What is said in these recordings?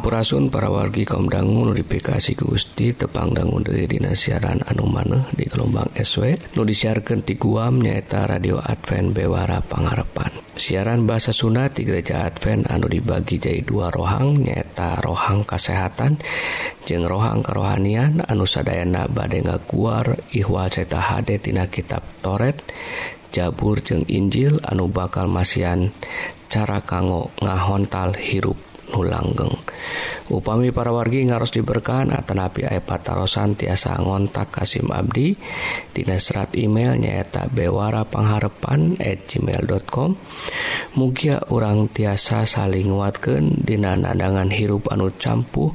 Sampurasun para wargi kaum dangu notifikasi Gusti tepang dangu dari dinasiaran anu maneh di gelombang SW nu disiarkan ti Guam nyaeta radio Advent Bewara Pangarepan siaran bahasa Sunda di gereja Advent anu dibagi jadi dua rohang nyaeta rohang kesehatan jeng rohang kerohanian anu sadayana badai ngaguar ihwal ceta HD tina kitab Toret Jabur jeng Injil anu bakal masian cara kanggo ngahontal hirup. nulanggeng. Upami para wargi ngaros diberkahan atanapi aya patarosan tiasa ngontak Kasim Abdi Dina serat email nyaeta bewara pengharepan at gmail.com mugia orang tiasa saling nguatkan Dina nadangan hirup anu campuh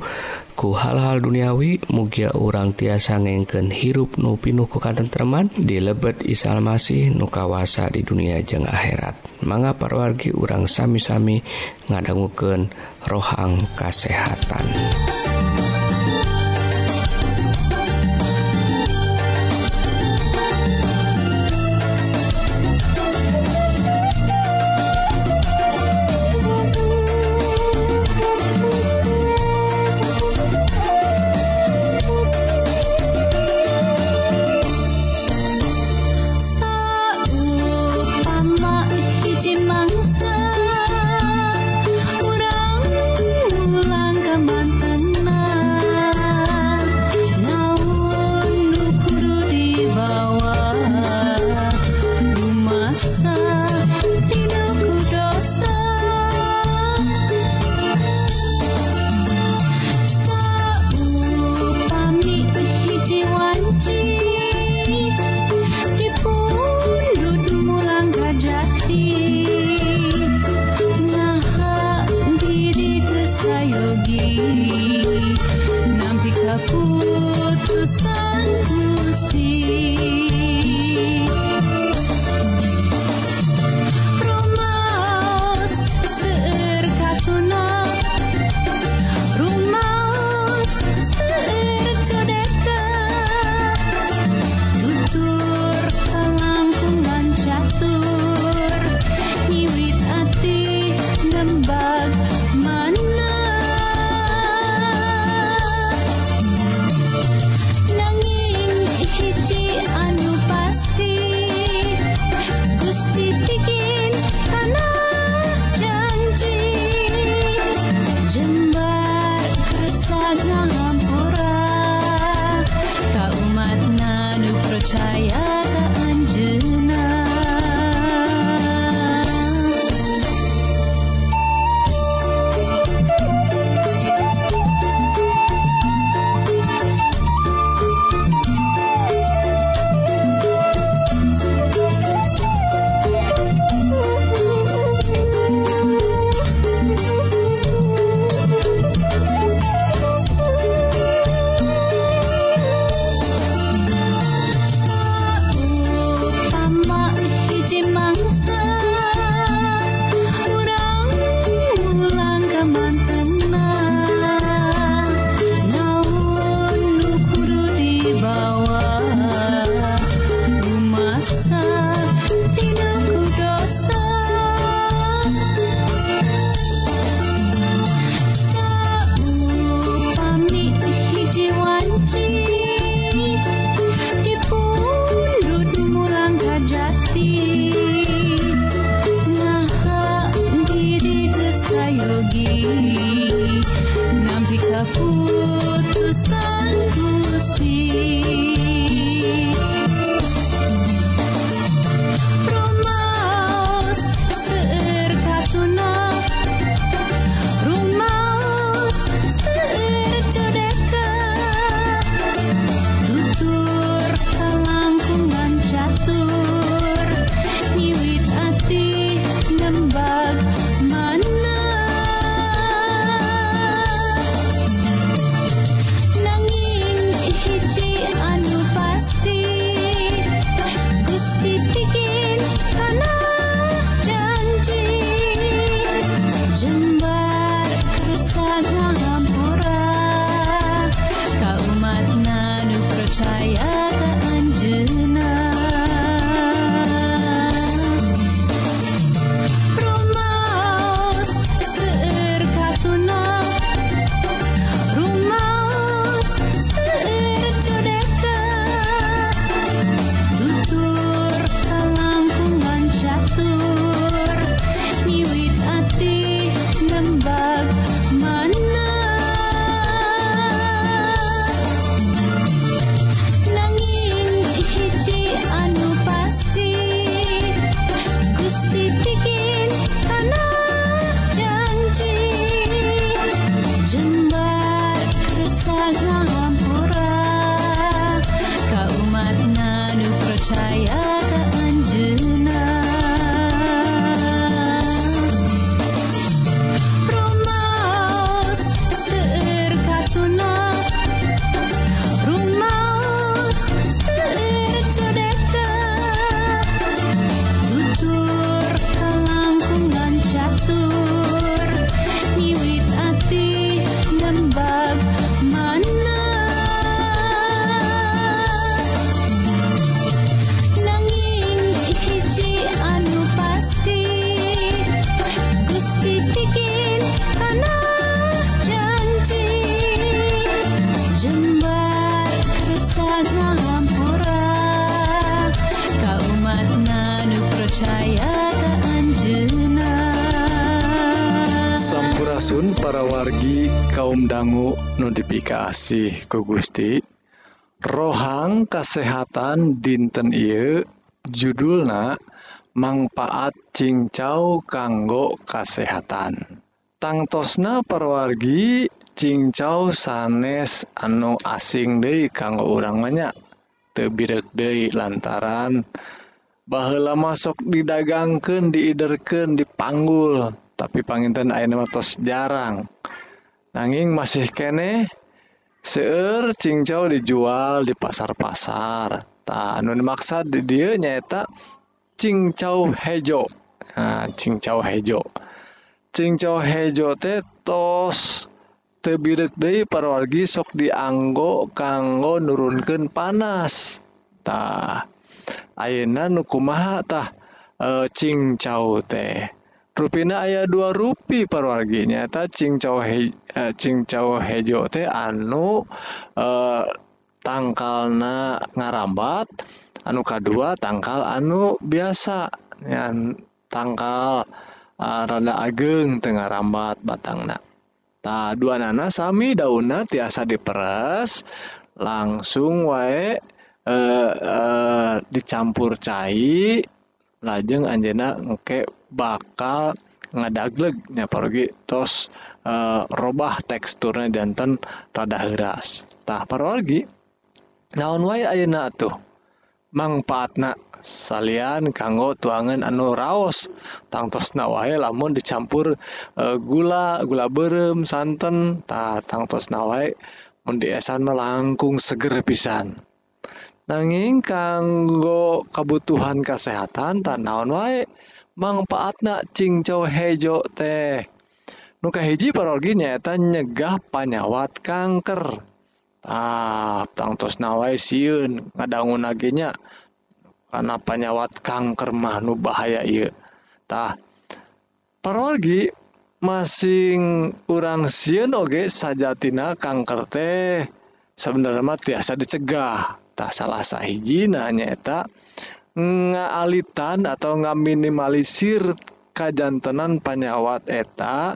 ku hal-hal duniawi mugia urang tiasa ngengken hirup nupi nuku di lebet Isal Masih nukawasa di dunia jeng akhirat manga parwargi urang sami-sami ngadangguken rohang kasehatan. dikasih ke Gusti. Rohang kesehatan dinten Ieu. Judulna manfaat cincau kanggo kasehatan. Tangtosna perwargi cincau sanes anu asing Dei kanggo urang banyak tebirek Dei lantaran bahela masuk didagangkan diiderken dipanggul. Tapi panginten air tos jarang. Nanging masih kene seueur cincau dijual di pasar-pasar. Tanun di dia nyaeta cincau hejo. Nah, cincau hejo. Cincau hejo teh tos tebirek deui parwargi sok dianggo kanggo nurunkeun panas. Tah ayeuna nu kumaha tah e, cincau teh. Rupina aya dua rupi parwarginya ta cincau he, eh, cincau hejo teh anu eh, tangkalna ngarambat anu kadua tangkal anu biasa. Yang tangkal eh, rada ageng tengah rambat batangna. Ta dua nana sami daunna tiasa diperes langsung wae e, e, dicampur cair lajeng Anjena ngekek bakal ngadaglegnya pergi tos e, robah teksturnya danten rada heras. Tah parorgi naon wae ayeuna tuh? Manfaatna salian kanggo tuangan anu raos. Tangtosna wae lamun dicampur e, gula gula berem santen tah tangtosna wae mun diesan melangkung seger pisan. Nanging kanggo kebutuhan kesehatan tanaon wae? manfaatna cincau hejo teh nuka hiji parorginyaeta nyegah panyawat kanker. Ah tangtos nawai siun ngadangun nagenya karena panyawat kanker mah nu bahaya iatah parorgi masing urang siun oge sajatina kanker teh. Sebenarnya tiasa dicegah. Tak salah sahiji nanyaeta ngaalitan atau ngaminimalisir kajantenan panyawat eta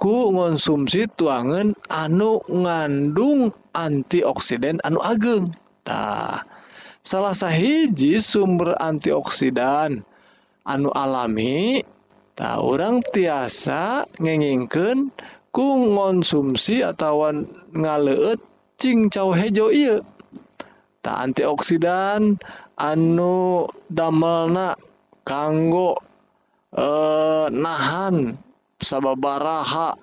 ku konsumsi tuangan anu ngandung antioksidan anu ageng. Tah salah sahiji sumber antioksidan anu alami tak orang tiasa ngengingken ku konsumsi atau ngaleut cincau hejo iya tak antioksidan anu damelna kanggo eh nahan sababaraha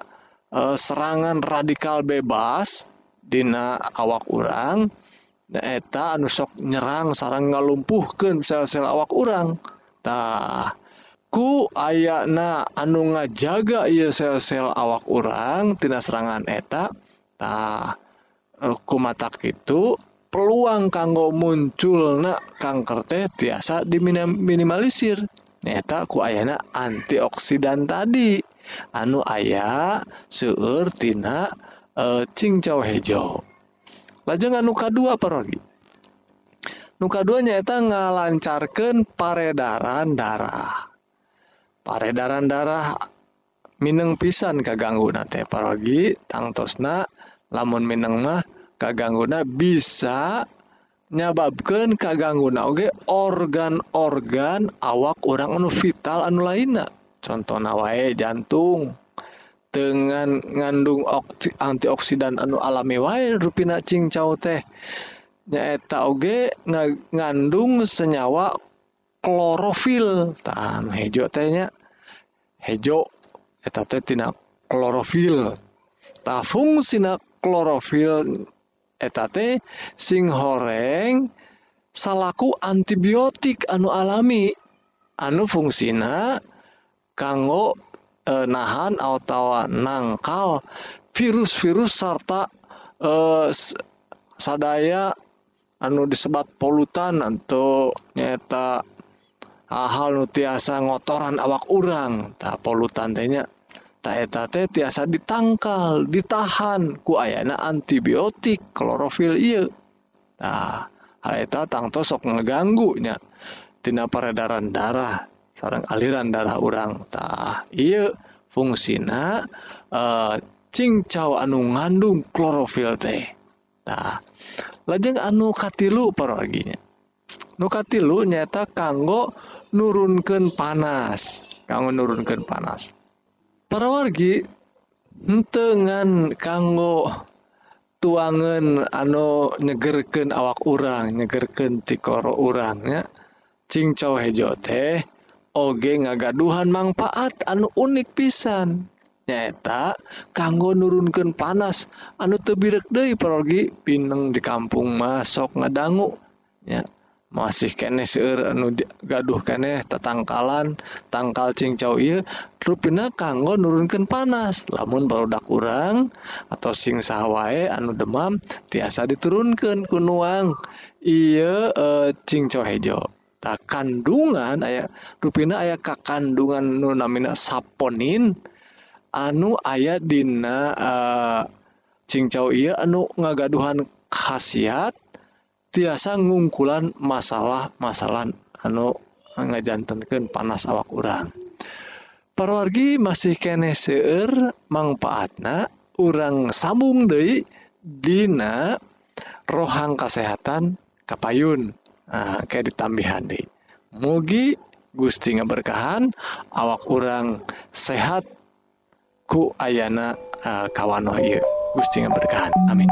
eh, serangan radikal bebas Dina awak urang. Eta anu sok nyerang sarang ngalumpuhkan sel-sel awak orangtah ku ayana anu ngajaga ia sel-sel awak urang tina serangan eta tah eh, mata itu peluang kanggo munculna kanker teh tiasa diminimalisir nyata ku ayana antioksidan tadi. Anu ayah seueur tina e, cincau hejo lajeng anu kadua parogi? Nuka dua nyata ngalancarkan peredaran darah. Peredaran darah Mineng pisan kaganggu nate parogi tangtosna lamun Mineng mah kagangguna bisa nyababkan kagangguna oge organ-organ awak orang anu vital anu lainnya contoh nawae jantung. Dengan ngandung antioksidan anu alami wae rupina cincau teh. Nyaeta oge ngandung senyawa klorofil. Tahan hejo tehnya hejo eta teh tina klorofil. Ta fungsina klorofil etate sing horeng salahku antibiotik anu alami. Anu fungsina kanggo e, nahan atau nangkal virus-virus serta e, sadaya anu disebat polutan atau nyata hal-hal nu tiasa ngotoran awak urang. Tak polutan tanya taetate tiasa ditangkal ditahan ku ayana antibiotik klorofil iya nah eta tangto sok ngeganggunya tina peredaran darah sarang aliran darah orang tah iya fungsina uh, cingcau anu ngandung klorofil teh. Tah lajeng anu katilu paroginya nu katilu nyata kanggo nurunkan panas kanggo nurunkan panas. parawargi entengan kanggo tuangan anu nyegerken awak urang nyegerken tikoro urangnya cincau hejo teh oge ngagaduhan manfaat anu unik pisan. Nyata kanggo nurunkan panas anu tebirek deui parogi pineng di kampung masuk ngadangu ya. masih kene seueur anu gaduh kene tatangkalan tangkal cingcau ieu rupina kanggo nurunkan panas. Lamun barudak urang atau sing sahwae anu demam tiasa diturunkan kunuang iya e, eh, cingcau hejo. Tak kandungan aya rupina aya kakandungan nu namina saponin. Anu aya dina eh, e, cingcau iya anu ngagaduhan khasiat tiasa ngungkulan masalah-masalah anu ngajantenkeun panas awak urang. Parwargi masih kene seueur manfaatna urang sambung deui dina rohang kesehatan kapayun nah, kayak ditambihan deui. Mugi Gusti ngeberkahan awak urang sehat ku ayana uh, kawan Gusti ngeberkahan amin.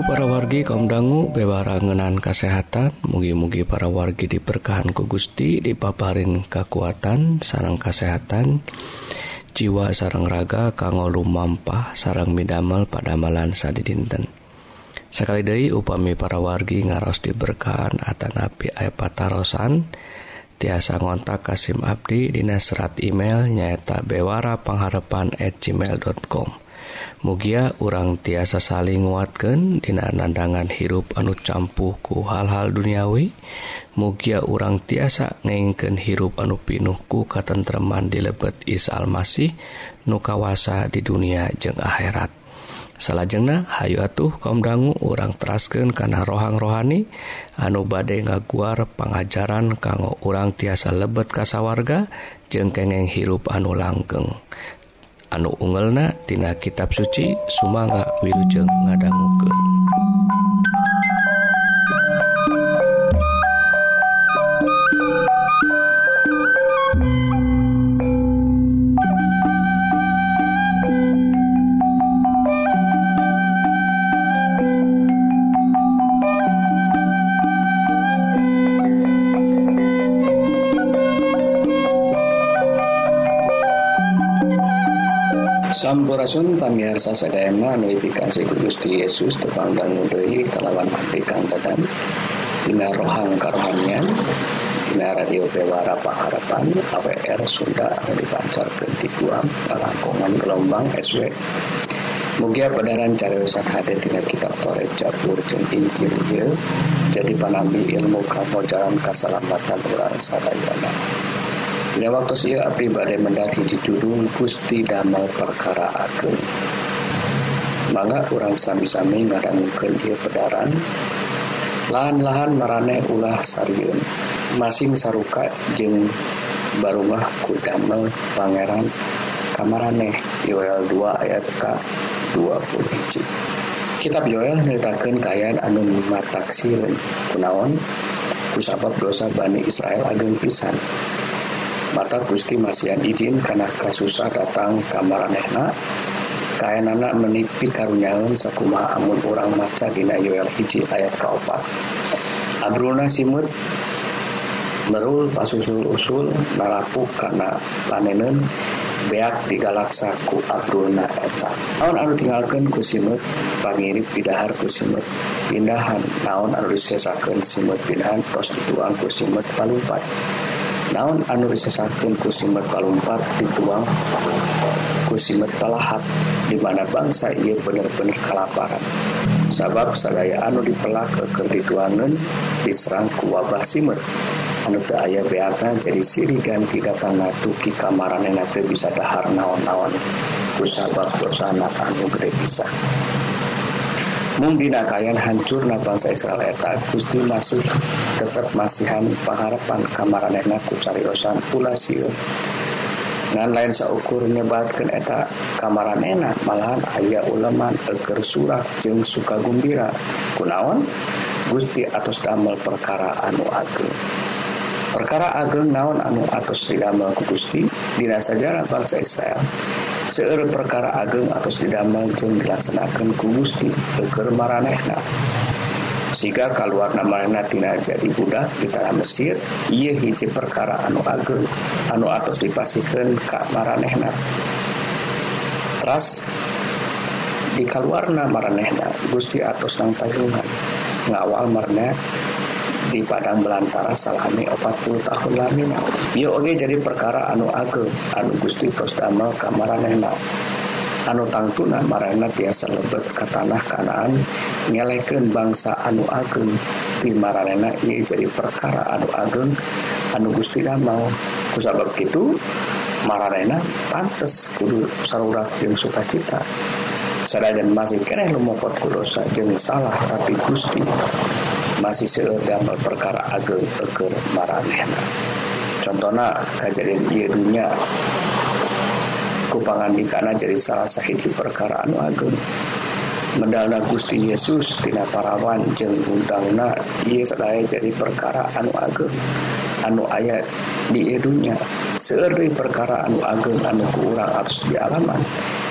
Para wargi kaum dangu bewarangenan kesehatan. Mugi-mugi para wargi diberkahan ku Gusti dipaparin kekuatan sarang kesehatan. Jiwa sarang raga kanggo lumampah sarang midamel pada malan sadi dinten sekali deui upami para wargi ngaros diberkahan atanapi aya patarosan. Tiasa ngontak Kasim Abdi dina serat email nyaeta bewara pangharepan at gmail.com mugia urang tiasa saling nguatkan Dina nandangan hirup anu campuhku hal-hal duniawi. Mugia urang tiasa ngengken hirup anu pinuhku katentreman di lebet Isa Almasih nukawasa di dunia jeung akhirat. Salajengna Hayu atuh kaum dangu urang terasken karena rohang rohani anu badai ngaguar pengajaran kanggo urang tiasa lebet kasawarga jeng kengeng hirup anu langgeng. anu ungelna tina kitab suci Sumanga Wilujeng ngadangguken ngadangukeun Sampurasun pamirsa sadayana notifikasi ku Gusti Yesus tepangdang deui kalawan abdi kang dadan dina rohang karohanian dina radio Bewara Pangharapan AWR Sunda anu dipancarkeun ti Guam langkungan gelombang SW Mugia padaran cariyosan hade tina kitab Toret Jabur jeung Injil ieu jadi panambi ilmu kamojalan kasalamatan urang sadayana Lewaktos ieu abdi bade mendaki Cidudung Gusti damel perkara agung. Mangga urang sami-sami ngadangukeun ieu pedaran. Lahan-lahan marane ulah sariun. Masing saruka jeung barumah ku damel pangeran kamarane Yoel 2 ayat ka 20 kitab Yoel nyeritakan kayaan anu mataksir kunaon kusabab dosa Bani Israel ageng pisan mata Gusti masihan izin karena kasusah datang kamar anehna kain anak menipi karunyaun sakuma amun orang maca dina Yoel hiji ayat kaopat Abruna simut merul pasusul-usul narapu karena panenen beak digalaksa ku Abdulna eta. Naon anu tinggalkan ku simut pangirip pidahar ku simut. Pindahan naon anu disesakan simut pindahan tos dituang ku simut palumpat naon anu disesaken ku simet palumpat dituang ku simet palahat di mana bangsa ia bener-bener kelaparan sabab sadaya anu dipelak keker dituangan diserang ku wabah simet. Anu teu aya beana jadi siri ganti datang natu ki kamarana teu bisa dahar naon-naon. Ku sabab dosana anu gede pisah mundina kayan hancurna bangsa Israel eta Gusti masih tetap masihan pengharapan kamaranena ku cariosan pula sieu ngan lain saukur nyebatkan eta kamaran enak malahan ayah ulama teger surak jeng suka gembira. Kunawan Gusti atas damel perkara anu ageng. perkara ageng naon anu atas didamel ku Gusti? Dina sajarah bangsa Israel. Seueur perkara ageng atas didamel jeung dilaksanakeun ku Gusti keur maranehna. Sehingga keluar namanya tina jadi budak di tanah Mesir ia hiji perkara anu ageng anu atas dipasikan ka maranehna. Teras di keluarna maranehna Gusti atas nang tayungan ngawal marne di Padang Belantara salami 40 tahun lamina ieu oge jadi perkara anu ageng anu Gusti tos damel kamaranehna anu tangtuna marana tiasa lebet ke tanah kanaan ngeleken bangsa anu ageng. Di marana ieu jadi perkara anu ageng anu Gusti damel. Kusabab itu marana pantes kudu sarurat jeung sukacita. Sarajan masih kereh lumopot kudosa jeng salah tapi Gusti. Masih seudamel perkara ageng eger maranehna contohnya kejadian iya dunia. Kupangan dikana jadi salah sahiji perkara anu ageng medalna Gusti Yesus tina parawan jeng gundangna ia sedaya jadi perkara anu ageng anu ayat di dunia seeri perkara anu ageng anu ke urang atas di alaman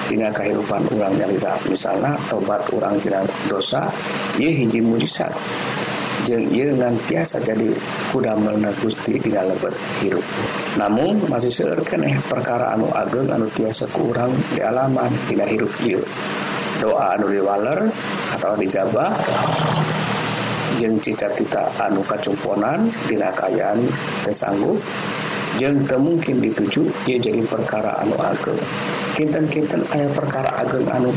tina kehidupan urang nyalira misalnya tobat urang tina dosa ia hiji mujizat. Jeng ia ngantiasa jadi kudamelna Gusti tina lebet hirup namun masih seer keneh perkara anu ageng anu tiasa ke urang di alaman tina hirup ieu doa anu diwaler atau dijabah. Jeng cita-cita anu kacumponan dinakayaan tersanggup jeng mungkin dituju dia jadi perkara anu ageng. Kinten-kinten ayah perkara ageng anu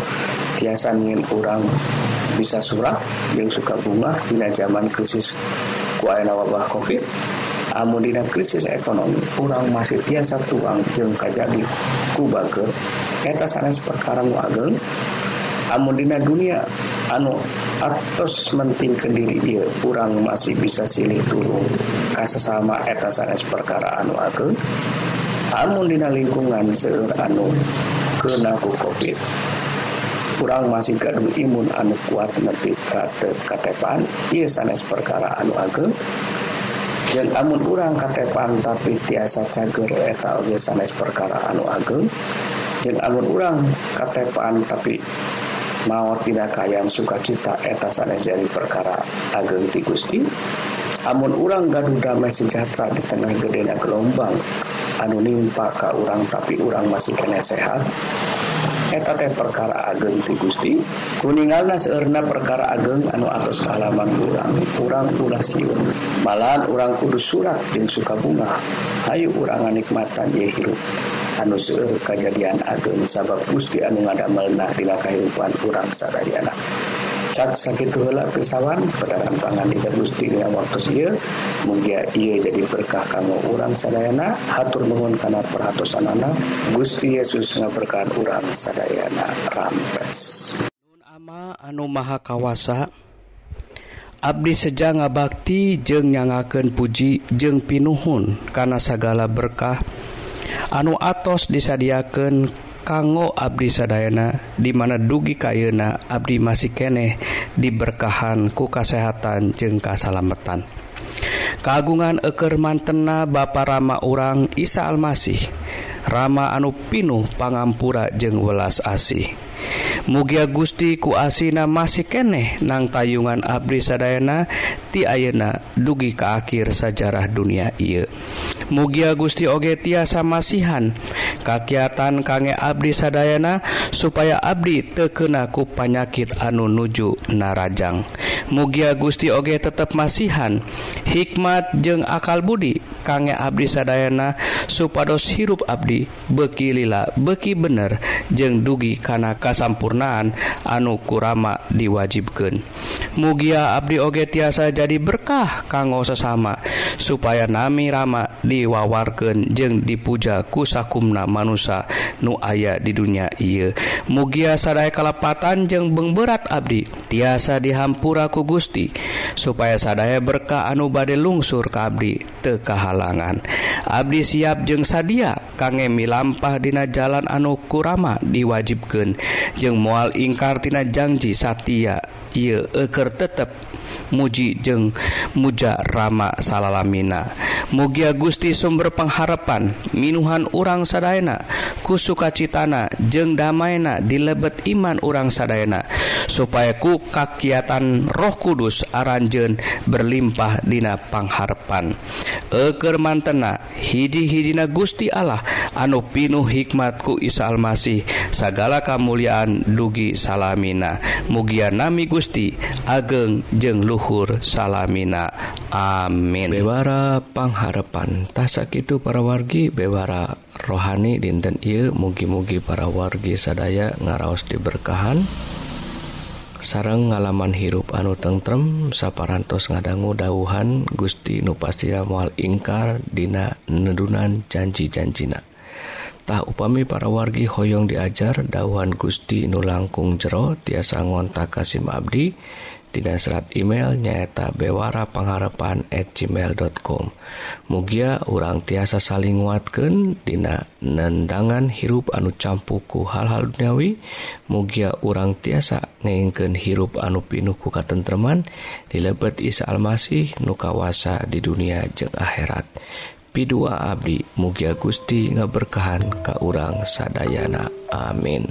biasa ingin orang bisa surat yang suka bunga dina zaman krisis kuayana wabah covid. Amun dina krisis ekonomi orang masih tiasa tuang jeng kajadi ku bager eta sanes perkara nu ageng. Amun dina dunia anu atos mentingkeun diri ieu urang masih bisa silih tulung ka sesama eta sanes perkara anu ageng amun dina lingkungan seueur anu keuna ku covid. Kurang masih gaduh imun anu kuat nepi katepan iya sanes perkara anu ageng jeung amun urang katepan tapi tiasa cager eta oge sanes perkara anu ageng jeung amun urang katepan tapi mawat tidak kayan sukacita eta sanes jadi perkara ageng ti Gusti. Amun urang gaduh damai sejahtera di tengah gedena gelombang anu nimpa ka urang tapi urang masih kena sehat. Eta teh perkara ageng ti Gusti. Kuningalna seerna perkara ageng anu atas kealaman kurang kurang ulah siun. Malahan orang kudu surat jeng suka bunga. Hayu urang nikmatan ye hirup. hanus eh, kejadian Agung sabab Gusti anu ngadamelnahtina kehidupan kurang sadari anak cak sakit helak pisawan pedagang pangan kita Gusti dina waktu iya mugia iya jadi berkah kamu urang sadayana hatur nuhun kana perhatosanana Gusti Yesus ngaberkahan urang sadayana. Rampes. Ama anu maha kawasa Abdi seja ngabakti jeung nyangaken puji jeung pinuhun kana sagala berkah anu atos disadiaken kanggo Abdi Sadayana dimana dugi kayuna Abdi masih keneh diberkahan ku kasehatan jeung kasalametan kagungan eker mantena ba Rama urang Isa Almasih Rama anu pinuh pangampura jeung welas asih. mugia Gusti ku asina masih keneh nang tayungan Abri Sadayana ti Ayeuna dugi ke akhir sajarah dunia ia mugia Gusti oge tiasa masihan kakiatan kangge Abdi Sadayana supaya Abdi tekenaku panyakit anu nuju narajang. Mugia Gusti oge tetap masihan hikmat jeung akal Budi kangge Abdi Sadayana supados hirup Abdi bekilila beki bener jeung dugi karena kasampur kasampurnaan anu kurama diwajibkan mugia Abdi oge tiasa jadi berkah kanggo sesama supaya nami Rama diwawarken jeng dipuja kusakumna manusia nu aya di dunia ia mugia sadai kalepatan jeng bengberat Abdi tiasa dihampuraku Gusti supaya sadaya berkah anu bade lungsur ke Abdi tekahalangan Abdi siap jeng sadia kangge milampah dina jalan anu kurama diwajibkan jeng moal ingkartina janji Satya. Ia eker tetap muji jeung muja Rama salalamina. Mugia Gusti sumber pengharapan minuhan urang Sadayana ku sukacitana jeung damaina dilebet iman urang Sadayana supaya ku kakiatan roh kudus aranjen berlimpah dina pangharpan eker mantena hiji-hijina Gusti Allah anu pinuh hikmatku Isa Almasih segala kemuliaan dugi salamina. Mugia nami Gusti ageng jeng luhur salamina. Amin. Bewara pangharepan tasak itu para wargi bewara rohani dinten il mugi-mugi para wargi sadaya ngaraos diberkahan. Sarang ngalaman hirup anu tentrem saparantos ngadanggu dauhan Gusti nupastia mual ingkar dina nedunan janji-janjina. Tak upami para wargi hoyong diajar dauhan Gusti nu langkung jero tiasa ngontak Kasim Abdi. dan Dina serat email nyaeta bewara pengharapan at gmail.com Mugia urang tiasa saling nguatkan Dina nendangan hirup anu campuku hal-hal duniawi Mugia urang tiasa ngeinken hirup anu pinuku katentreman dilebet Isa Almasih nukawasa di dunia jeng akhirat. Pidua Abdi Mugia Gusti ngaberkahan ka urang sadayana. Amin.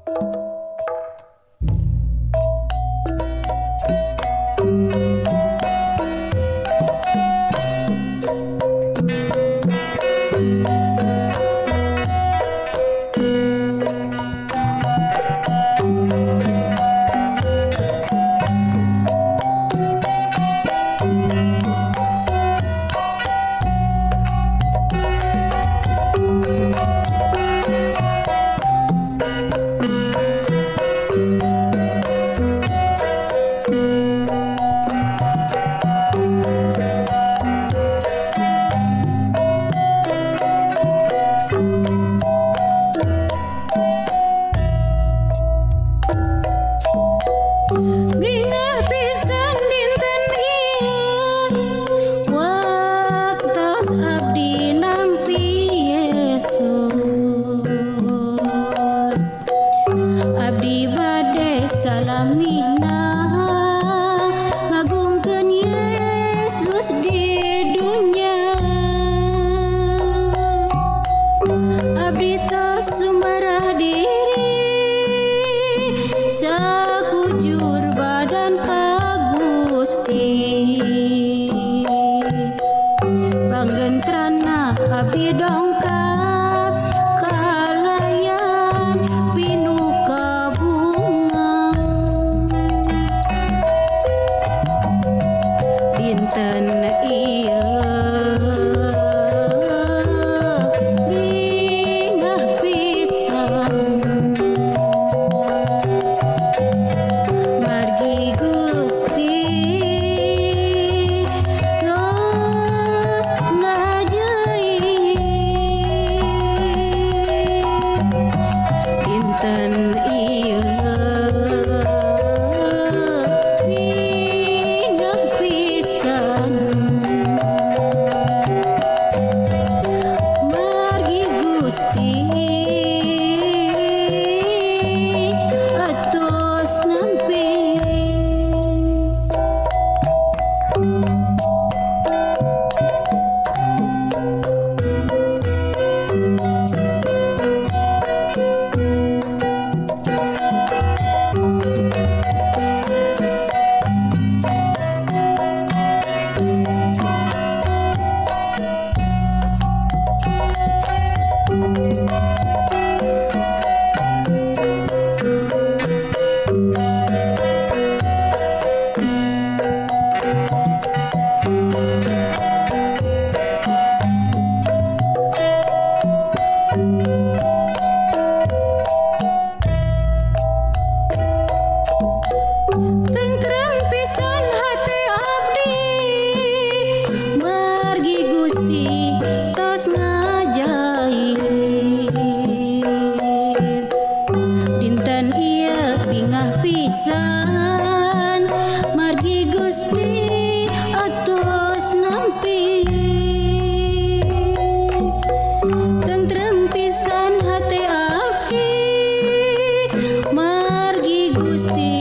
The.